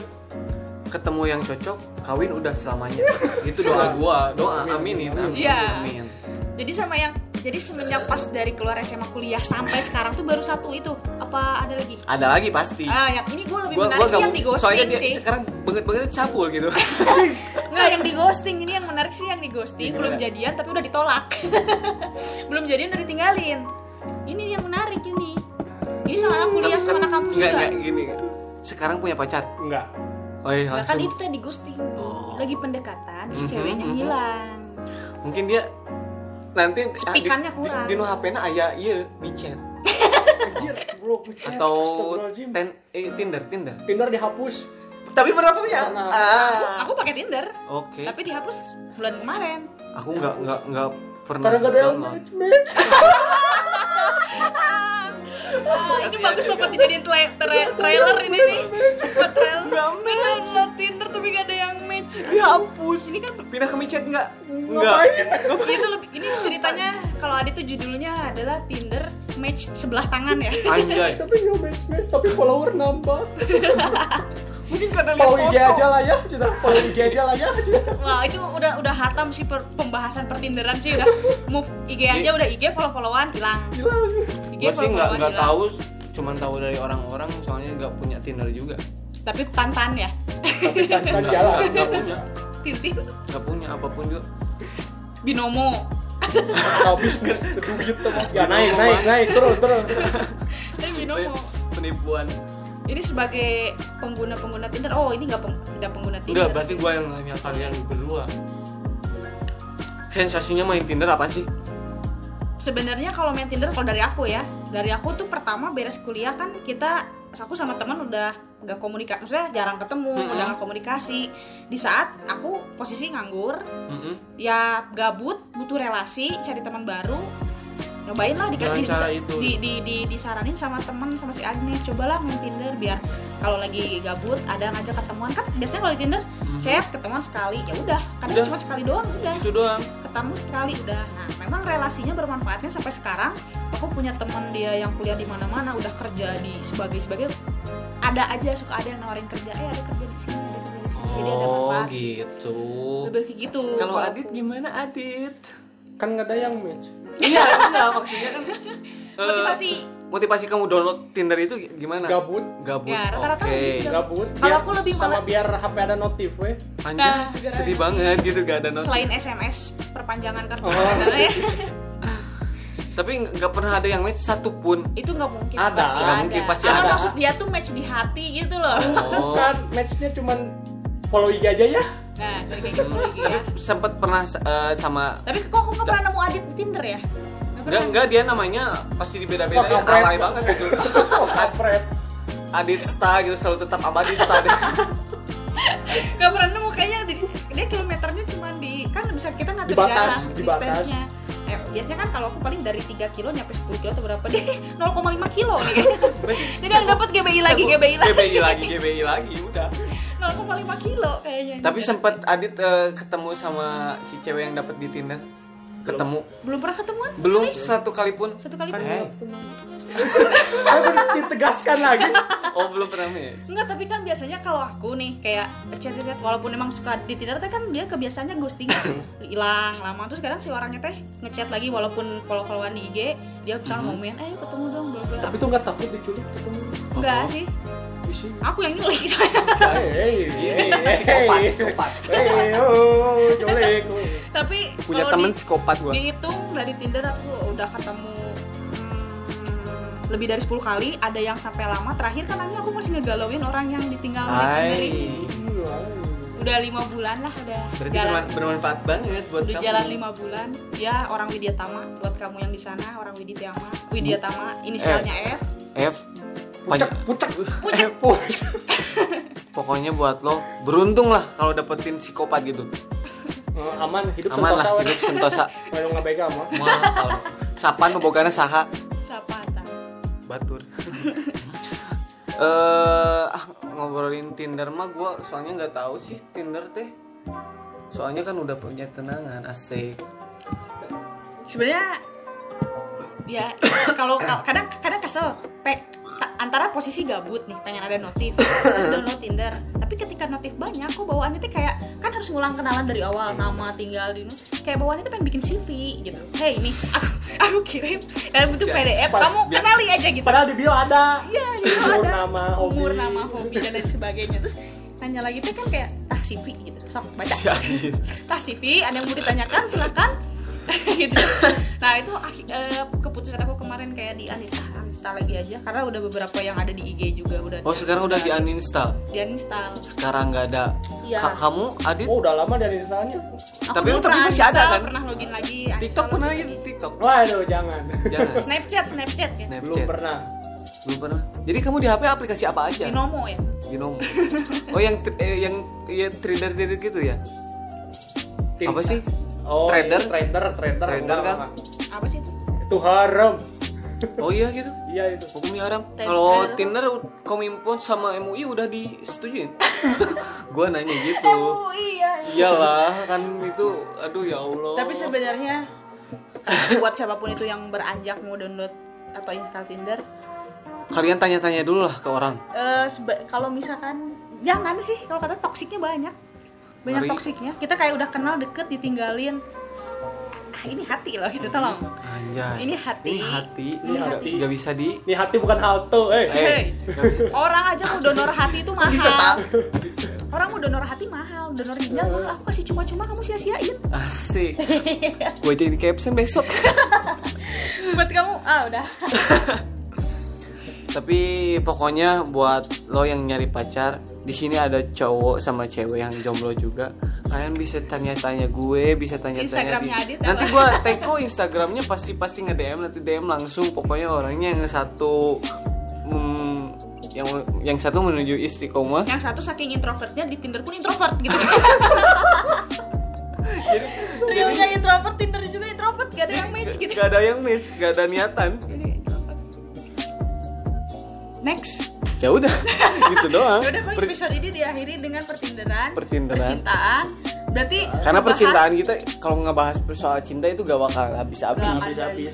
ketemu yang cocok kawin udah selamanya. Itu doa gua. Doa aminin amin. Iya. amin. Jadi sama yang jadi semenjak pas dari keluar SMA kuliah sampai sekarang tuh baru satu itu. Apa ada lagi? Ada lagi pasti. Ah yang ini gue lebih gua menarik gua sih gak yang di mau soalnya ghosting dia sih. sekarang banget banget cabul gitu. Nggak, yang di ghosting ini yang menarik sih yang di ghosting. Belum jadian tapi udah ditolak. Belum jadian udah ditinggalin. Ini yang menarik ini. Ini sama anak kuliah sama anak kampus nggak juga. nggak gini sekarang punya pacar? Enggak oh iya Nah, kan langsung. itu tuh yang di ghosting. Oh. lagi pendekatan terus Mhm, ceweknya mhm. hilang. Mungkin dia nanti Speakannya di- kurang. di, di, nu HP-na aya iya micet anjir blok ngechat atau ten, eh, Tinder Tinder. Tinder dihapus. Tapi pernah punya? Pernah. ah. Aku pakai Tinder. Oke. Tapi dihapus bulan kemarin. Aku nggak nggak nggak pernah karena gak ada yang match match. Ah, ini bagus buat dijadiin tra- tra- trailer ini nih. Buat trailer. Download Tinder dihapus ini kan pindah ke micet nggak? Ngapain? Itu lebih ini ceritanya kalau Adi tuh judulnya adalah Tinder match sebelah tangan ya. Anjay. Tapi nggak match match tapi follower nambah. Mungkin karena follow lihat IG aja lah ya sudah. Follow IG aja lah ya wah itu udah udah hatam sih per- pembahasan pertinderan sih udah. Move IG aja udah IG follow followan hilang. Hilang. IG gue sih follow nggak followan nggak tahu cuman tahu dari orang-orang soalnya nggak punya Tinder juga tapi tantan ya? Tapi kan kan jalan. nggak punya. Tintin nggak punya apa pun juga. Binomo. Kau bisnis duit tuh ya naik naik naik. Terus terus. Tapi binomo. Penipuan. Ini sebagai pengguna pengguna Tinder. Oh ini nggak peng- tidak pengguna Tinder. Enggak berarti gue yang nanya kalian berdua. Sensasinya main Tinder apa sih? Sebenarnya kalau main Tinder kalau dari aku ya. Dari aku tuh pertama beres kuliah kan kita aku sama teman udah nggak komunikasi maksudnya jarang ketemu Mm-mm. udah nggak komunikasi di saat aku posisi nganggur Mm-mm. ya gabut butuh relasi cari teman baru nyobain lah dikasih itu. di, di, di, disaranin sama teman sama si Agnes cobalah main Tinder biar kalau lagi gabut ada ngajak ketemuan kan biasanya kalau di Tinder Mhm. chat ketemuan sekali ya udah kadang Udah. cuma sekali doang udah itu doang ketemu sekali udah nah memang relasinya bermanfaatnya sampai sekarang? Aku punya teman dia yang kuliah di mana-mana udah kerja di sebagai sebagai ada aja suka ada yang nawarin kerja eh ada kerja di sini ada kerja di sini. Jadi ada oh manfaat gitu. Lebih kayak gitu. Kalau Adit gimana Adit? Kan nggak ada yang match iya enggak maksudnya kan eh, motivasi. motivasi kamu download Tinder itu gimana? Gabut. Gabut Ya, rata-rata oke. gitu. gabut. Kalau aku lebih sama malah- biar HP ada notif weh. Anjir Nah, sedih banget gitu gak ada notif. Selain SMS perpanjangan kartu Oh. Ya. tapi nggak pernah ada yang match satupun itu nggak mungkin Ada. pasti Nggak ada. mungkin, pasti Karena ada. maksud dia tuh match di hati gitu loh oh kan matchnya cuman follow IG aja ya nah kayak gitu lagi ya tapi sempat pernah eh, sama tapi kok aku nggak pernah nemu Adit di Tinder ya Nggak enggak enggak dia namanya pasti dibeda-bedain Wah, kampret. alay banget gitu kampret Adit Sta gitu selalu tetap abadi Sta deh. Gak pernah nemu kayaknya di, dia kilometernya cuma di kan bisa kita ngatur jalan dibatas. distance-nya. Eh, biasanya kan kalau aku paling dari 3 kilo nyampe 10 kilo atau berapa dia 0,5 kilo nih. Jadi yang dapat GBI lagi, GBI lagi. GBI lagi GBI lagi udah 0,5 kilo kayaknya. tapi sempat Adit eh, ketemu sama si cewek yang dapat di Tinder ketemu belum pernah ketemuan? belum satu kali pun Satu kali Kan- pun. Aku ditegaskan lagi. Oh belum pernah match Enggak, tapi kan biasanya kalau aku nih kayak chat-chat walaupun emang suka di Tinder teh kan dia kebiasaannya ghosting. Hilang lama terus kadang si orangnya teh ngechat lagi walaupun follow-followan di IG dia misalnya Mhm. mau main eh ketemu dong bla bla tapi tuh nggak takut diculik ketemu. Enggak Oh. sih. Isi aku yang nyulik Hey, Ini psikopat, psikopat. Hey, oh, tapi punya kalau temen di- psikopat gua. dihitung dari Tinder aku udah ketemu hmm, lebih dari 10 kali ada yang sampai lama terakhir kan akhirnya aku masih ngegalauin orang yang ditinggal. Hai. udah lima bulan lah udah berarti jalan. berman- bermanfaat banget buat udah kamu. jalan lima bulan. Ya orang Widya Tama buat kamu yang di sana orang Widya Tama. Widya Tama inisialnya F. F. Pucak pucak eh pucak pokoknya buat lo beruntung lah kalau dapetin psikopat gitu. Eh, aman hidup aman lah sentosa. hidup sentosa. Kalau nggak mah mahal. Sapan bogana saha? Sapatan. Batur. Eh ah, ngobrolin Tinder mah gue soalnya nggak tahu sih Tinder teh. Soalnya kan udah punya tenangan asik. Sebenarnya ya kalau kadang kadang kesel pe, antara posisi gabut nih pengen ada notif terus download Tinder. Tapi ketika notif banyak kok bawaannya tuh kayak kan harus ngulang kenalan dari awal nama tinggal di kayak bawaannya tuh pengen bikin CV gitu. Hey ini aku, aku kirim. Dalam bentuk PDF Pas- kamu kenali aja gitu. padahal di bio ada. Iya gitu umur ada. nama hobi. Umur nama hobi dan lain sebagainya. Terus nanya lagi tuh kan kayak ah CV gitu. Sok baca. Anjir. tah CV ada yang mau ditanyakan? Silakan. Gitu. Nah itu eh, keputusan aku kemarin kayak di uninstall uninstall lagi aja karena udah beberapa yang ada di IG juga udah oh sekarang udah di uninstall? Di uninstall. Sekarang nggak ada. Iya. Ka- kamu Adit? Oh udah lama dari misalnya Aku Tapi- tapi masih ada, kan? pernah login lagi TikTok pernah lagi? TikTok. Waduh jangan. Jangan. Snapchat Snapchat ya. Belum Snapchat pernah. Belum pernah. Jadi kamu di HP aplikasi apa aja? Binomo ya. Binomo oh yang eh, yang ya trader trader gitu ya? Tim- apa sih? Oh Trader? iya, trader? trader Trader enggak, kan? apa sih itu? Itu haram. Oh iya gitu iya itu. Hukumnya haram kalau Tinder Kominfo sama MUI udah disetujuin gua nanya gitu. Oh iya iyalah kan itu aduh ya Allah. Tapi sebenarnya buat siapa pun itu yang beranjak mau download atau install Tinder kalian tanya-tanya dulu lah ke orang. eh seba- kalau misalkan jangan sih kalau kata toksiknya banyak. Banyak Ngeri. toksiknya. Kita kayak udah kenal deket ditinggalin ah ini hati loh gitu tolong. Anjay. Ini hati. Ini hati Ini nggak- hati. nggak bisa di ini hati bukan halte eh. Hey. bisa. orang aja mau donor hati itu mahal. Bisa orang mau donor hati mahal donor ginjal mahal. Aku kasih cuma-cuma kamu sia-siain. Asik. Gue jadi caption besok. Buat kamu ah udah. Tapi pokoknya buat lo yang nyari pacar di sini ada cowok sama cewek yang jomblo juga kalian bisa tanya-tanya gue bisa tanya-tanya Instagramnya Adit nanti gue teko instagramnya pasti pasti nge DM nanti DM langsung. Pokoknya orangnya yang satu hmm, yang yang satu menuju istiqomah. Yang satu saking introvertnya di Tinder pun introvert gitu. Jadi realnya introvert Tinder juga introvert gak ada yang match gitu. Gak ada yang miss gak ada niatan. Jadi introvert. Next. Ya udah gitu doang. Yaudah paling Per- episode ini diakhiri dengan pertinderan, Pertinderan. percintaan. Berarti karena ngebahas percintaan kita kalau ngebahas soal cinta itu gak bakal habis-habis. Habis habis.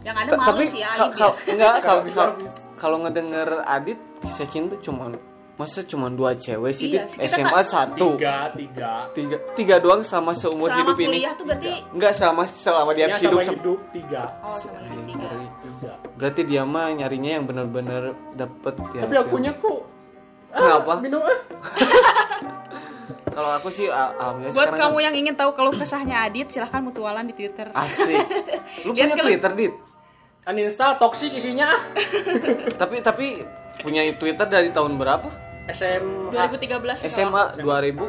Yang ada malu tapi sih ya, ya. enggak kalau kalau kalau ngedenger Adit kisah cinta cuma masa cuma dua cewek sih Iya kita SMA kan- satu. Tiga tiga. Tiga tiga doang sama seumur Selama hidup ini. kuliah tuh berarti enggak sama selama dia Ya, hidup hidup tiga. Oh sama dengan tiga. Berarti dia mah nyarinya yang bener-bener dapet ya tapi akunya kok Kenapa? ah, minum ah. Kalau aku sih al- alhamdulillah Buat sekarang kamu kan- yang ingin tahu kalau kesahnya Adit, silahkan mutualan di Twitter. asik. Lu Lihat punya kalau- Twitter Dit? Uninstall toksik isinya ah. Tapi tapi punya Twitter dari tahun berapa? SM 2013 kalau SMA aku. 2000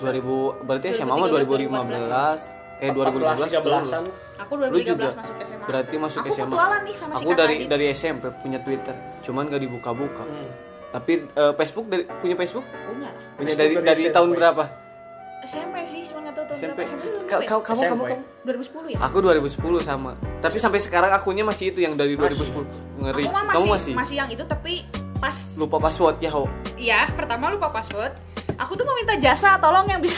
2000 berarti SMA mah 2015 eh 2015 13-an Aku Lu 2013 juga? masuk SMA. berarti masuk aku SMA nih sama si aku kakak dari dari SMP punya Twitter cuman gak dibuka-buka Hmm. tapi eh, Facebook dari punya Facebook punya lah. punya dari dari dari SMP. tahun berapa SMP sih, cuma nggak tahu tahun SMP berapa. SMP Ka- ya? kamu kamu SMP. kamu 2010 ya? aku 2010 sama tapi sampai sekarang akunnya masih itu yang dari Masih. 2010 ngeri Aku mah kamu masih, masih masih yang itu tapi pas lupa password ya ho Iya, pertama lupa password. Aku tuh mau minta jasa, tolong yang bisa.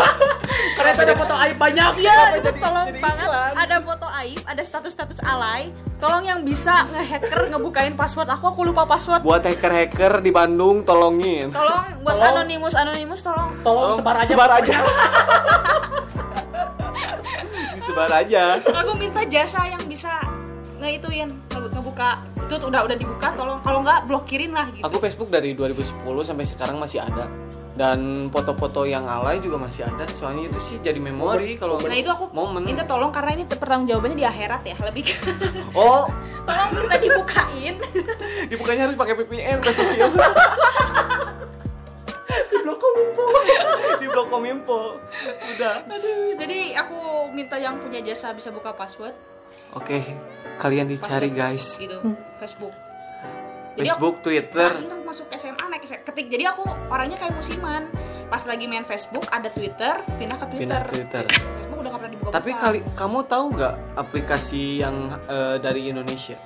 ternyata ada foto aib banyak jadi- tolong jadi banget. iklan? Ada foto aib, ada status-status alay. Tolong yang bisa ngehacker ngebukain password aku, aku lupa password. buat hacker-hacker di Bandung tolongin Tolong buat Tolong. anonimus anonimus tolong. tolong sebar aja sebar aja disebar aja Aku minta jasa yang bisa ngeituin nge- ngebuka itu udah udah dibuka tolong. Kalau nggak blokirin lah gitu. Aku Facebook dari 2010 sampai sekarang masih ada. Dan foto-foto yang alay juga masih ada. Soalnya itu sih jadi memori kalau nah itu aku momen. minta tolong karena ini pertanggung jawabannya di akhirat ya lebih ke oh. tolong minta dibukain. Dibukanya harus pakai VPN pas sosial di blok kominfo di blok kominfo udah. Aduh, jadi aku minta yang punya jasa bisa buka password. Oke kalian dicari Password. guys gitu Facebook Jadi Facebook, aku, Twitter. aku masuk SMA naik SMA. ketik. Jadi aku orangnya kayak musiman. Pas lagi main Facebook ada Twitter, pindah ke Twitter. Pindah Twitter. Facebook udah gak pernah dibuka. Tapi kali kamu tahu nggak aplikasi yang eh, dari Indonesia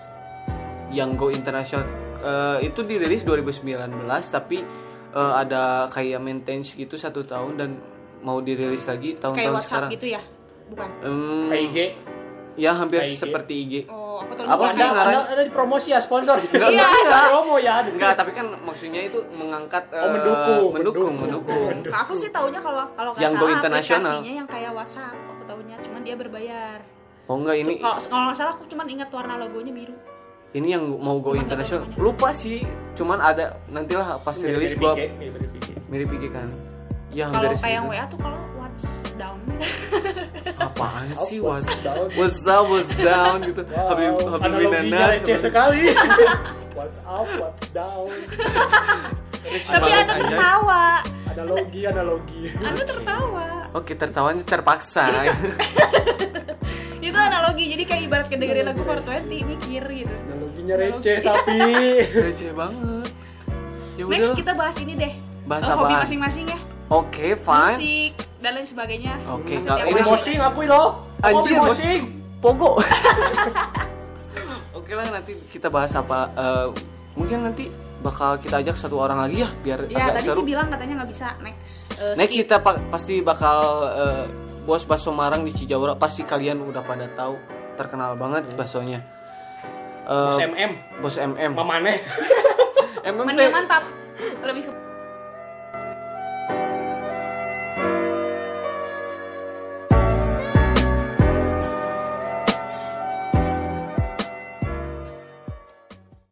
yang Go International eh, itu dirilis 2019 tapi eh, ada kayak maintenance gitu satu tahun dan mau dirilis lagi kayak tahun-tahun WhatsApp sekarang. gitu ya? Bukan. Hmm, IG ya hampir IG. seperti IG. Oh, aku tahu Apa juga sih ada. ngaran? ada, ada di promosi ya sponsor Enggak, Iya, enggak. promo ya Enggak, tapi kan maksudnya itu mengangkat Oh, eh, mendukung, mendukung, mendukung. mendukung. Aku sih taunya kalau kalau nggak Yang Go salah International. aplikasinya yang kayak WhatsApp. Aku taunya cuman dia berbayar. Oh enggak ini Kalau kalau nggak salah aku cuman ingat warna logonya biru. ini yang mau go namanya. Lupa sih, cuman ada nantilah pas rilis gua mirip IG. mirip IG kan. Ya Kalau kayak. WA tuh kalau what's down. apaan sih What's what's down? what's up what's down gitu Wow, Habib Habib analoginya Minanas receh sekali. what's up, what's down. Tapi Anda tertawa. Analogi, analogi. Anda tertawa. oke tertawanya terpaksa Itu analogi. Jadi kayak ibarat kedengerin lagu 420 mikir gitu. Analoginya receh tapi. receh banget ya Next kita bahas ini deh. bahas Eh, hobi masing-masing ya. oke fine Musik dan lain sebagainya. Oke, Hobi ini mosing aku loh. Aku Hobi Anjir, bos. mosing. pogo oke lah nanti kita bahas apa eh, mungkin nanti bakal kita ajak satu orang lagi ya biar Ya agak tadi seru sih bilang katanya nggak bisa next. eh, Next skip. kita pa- pasti bakal eh, bos bakso Marang di Cijaura pasti kalian udah pada tahu terkenal banget baksonya. Eh, SMM. bos MM. Mamane. MM Mania teh- mantap. Lebih ke